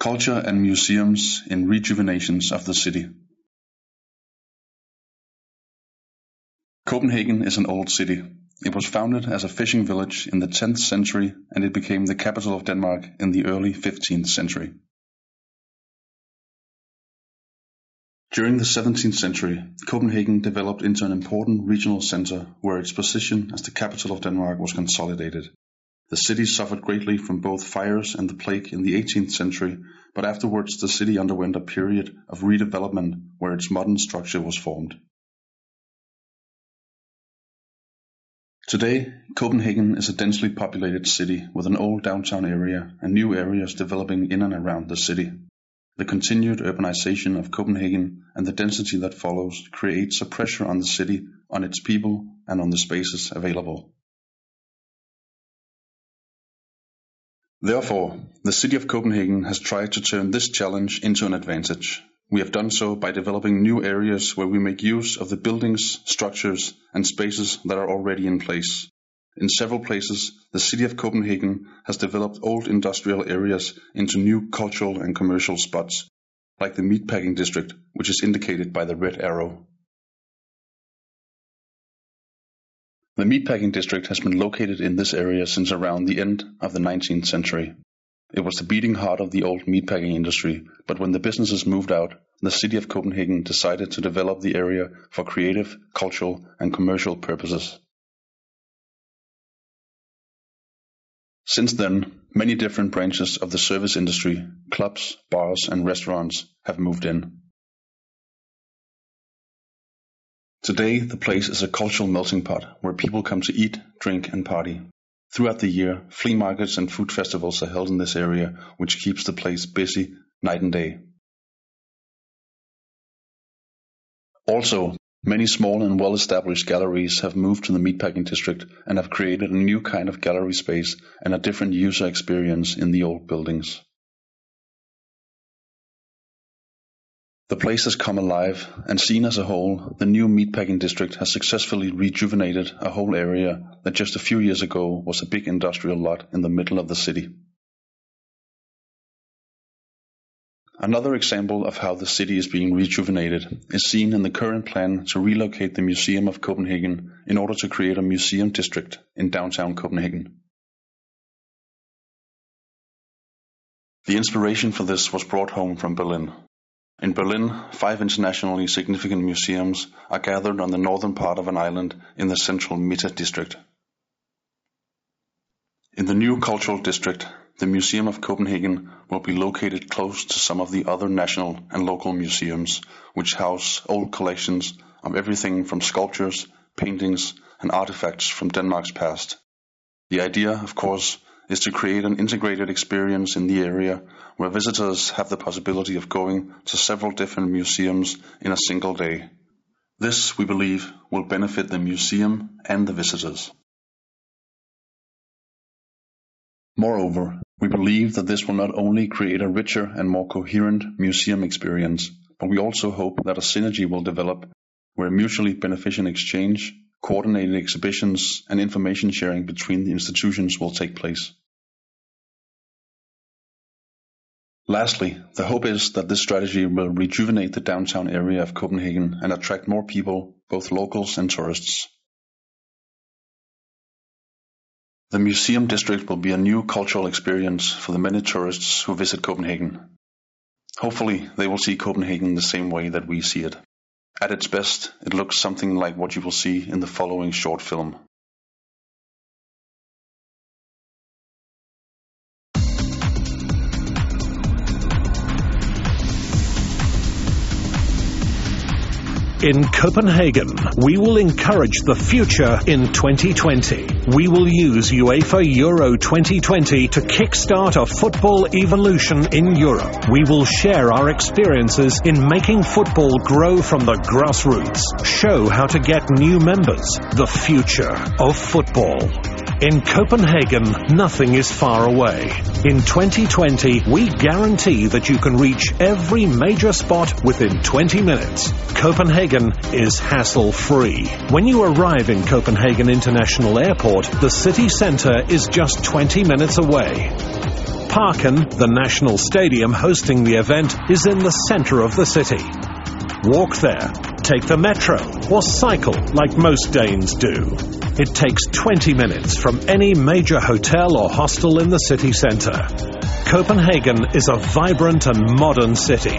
Culture and museums in rejuvenations of the city. Copenhagen is an old city. It was founded as a fishing village in the 10th century and it became the capital of Denmark in the early 15th century. During the 17th century, Copenhagen developed into an important regional center where its position as the capital of Denmark was consolidated. The city suffered greatly from both fires and the plague in the 18th century, but afterwards the city underwent a period of redevelopment where its modern structure was formed. Today, Copenhagen is a densely populated city with an old downtown area and new areas developing in and around the city. The continued urbanization of Copenhagen and the density that follows creates a pressure on the city, on its people, and on the spaces available. Therefore, the city of Copenhagen has tried to turn this challenge into an advantage. We have done so by developing new areas where we make use of the buildings, structures, and spaces that are already in place. In several places, the city of Copenhagen has developed old industrial areas into new cultural and commercial spots, like the meatpacking district, which is indicated by the red arrow. The meatpacking district has been located in this area since around the end of the nineteenth century. It was the beating heart of the old meatpacking industry, but when the businesses moved out, the city of Copenhagen decided to develop the area for creative, cultural, and commercial purposes. Since then, many different branches of the service industry, clubs, bars, and restaurants have moved in. Today the place is a cultural melting pot where people come to eat, drink and party. Throughout the year, flea markets and food festivals are held in this area, which keeps the place busy night and day. Also, many small and well-established galleries have moved to the meatpacking district and have created a new kind of gallery space and a different user experience in the old buildings. The place has come alive, and seen as a whole, the new meatpacking district has successfully rejuvenated a whole area that just a few years ago was a big industrial lot in the middle of the city. Another example of how the city is being rejuvenated is seen in the current plan to relocate the Museum of Copenhagen in order to create a museum district in downtown Copenhagen. The inspiration for this was brought home from Berlin. In Berlin, five internationally significant museums are gathered on the northern part of an island in the central Mitte district. In the new cultural district, the Museum of Copenhagen will be located close to some of the other national and local museums, which house old collections of everything from sculptures, paintings, and artifacts from Denmark's past. The idea, of course, is to create an integrated experience in the area where visitors have the possibility of going to several different museums in a single day. This, we believe, will benefit the museum and the visitors. Moreover, we believe that this will not only create a richer and more coherent museum experience, but we also hope that a synergy will develop where mutually beneficial exchange, coordinated exhibitions, and information sharing between the institutions will take place. Lastly, the hope is that this strategy will rejuvenate the downtown area of Copenhagen and attract more people, both locals and tourists. The museum district will be a new cultural experience for the many tourists who visit Copenhagen. Hopefully, they will see Copenhagen the same way that we see it. At its best, it looks something like what you will see in the following short film. In Copenhagen, we will encourage the future in 2020. We will use UEFA Euro 2020 to kickstart a football evolution in Europe. We will share our experiences in making football grow from the grassroots, show how to get new members, the future of football. In Copenhagen, nothing is far away. In 2020, we guarantee that you can reach every major spot within 20 minutes. Copenhagen is hassle free. When you arrive in Copenhagen International Airport, the city centre is just 20 minutes away. Parken, the national stadium hosting the event, is in the centre of the city. Walk there, take the metro, or cycle like most Danes do. It takes 20 minutes from any major hotel or hostel in the city centre. Copenhagen is a vibrant and modern city.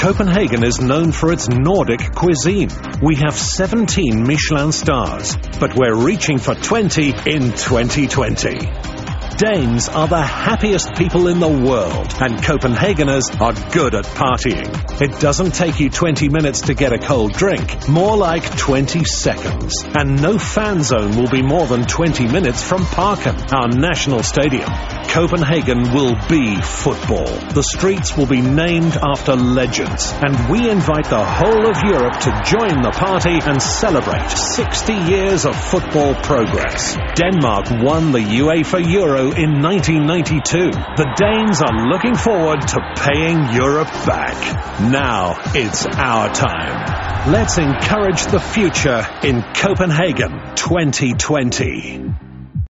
Copenhagen is known for its Nordic cuisine. We have 17 Michelin stars, but we're reaching for 20 in 2020. Danes are the happiest people in the world, and Copenhageners are good at partying. It doesn't take you 20 minutes to get a cold drink, more like 20 seconds. And no fan zone will be more than 20 minutes from Parken, our national stadium. Copenhagen will be football. The streets will be named after legends, and we invite the whole of Europe to join the party and celebrate 60 years of football progress. Denmark won the UEFA In 1992. The Danes are looking forward to paying Europe back. Now it's our time. Let's encourage the future in Copenhagen 2020.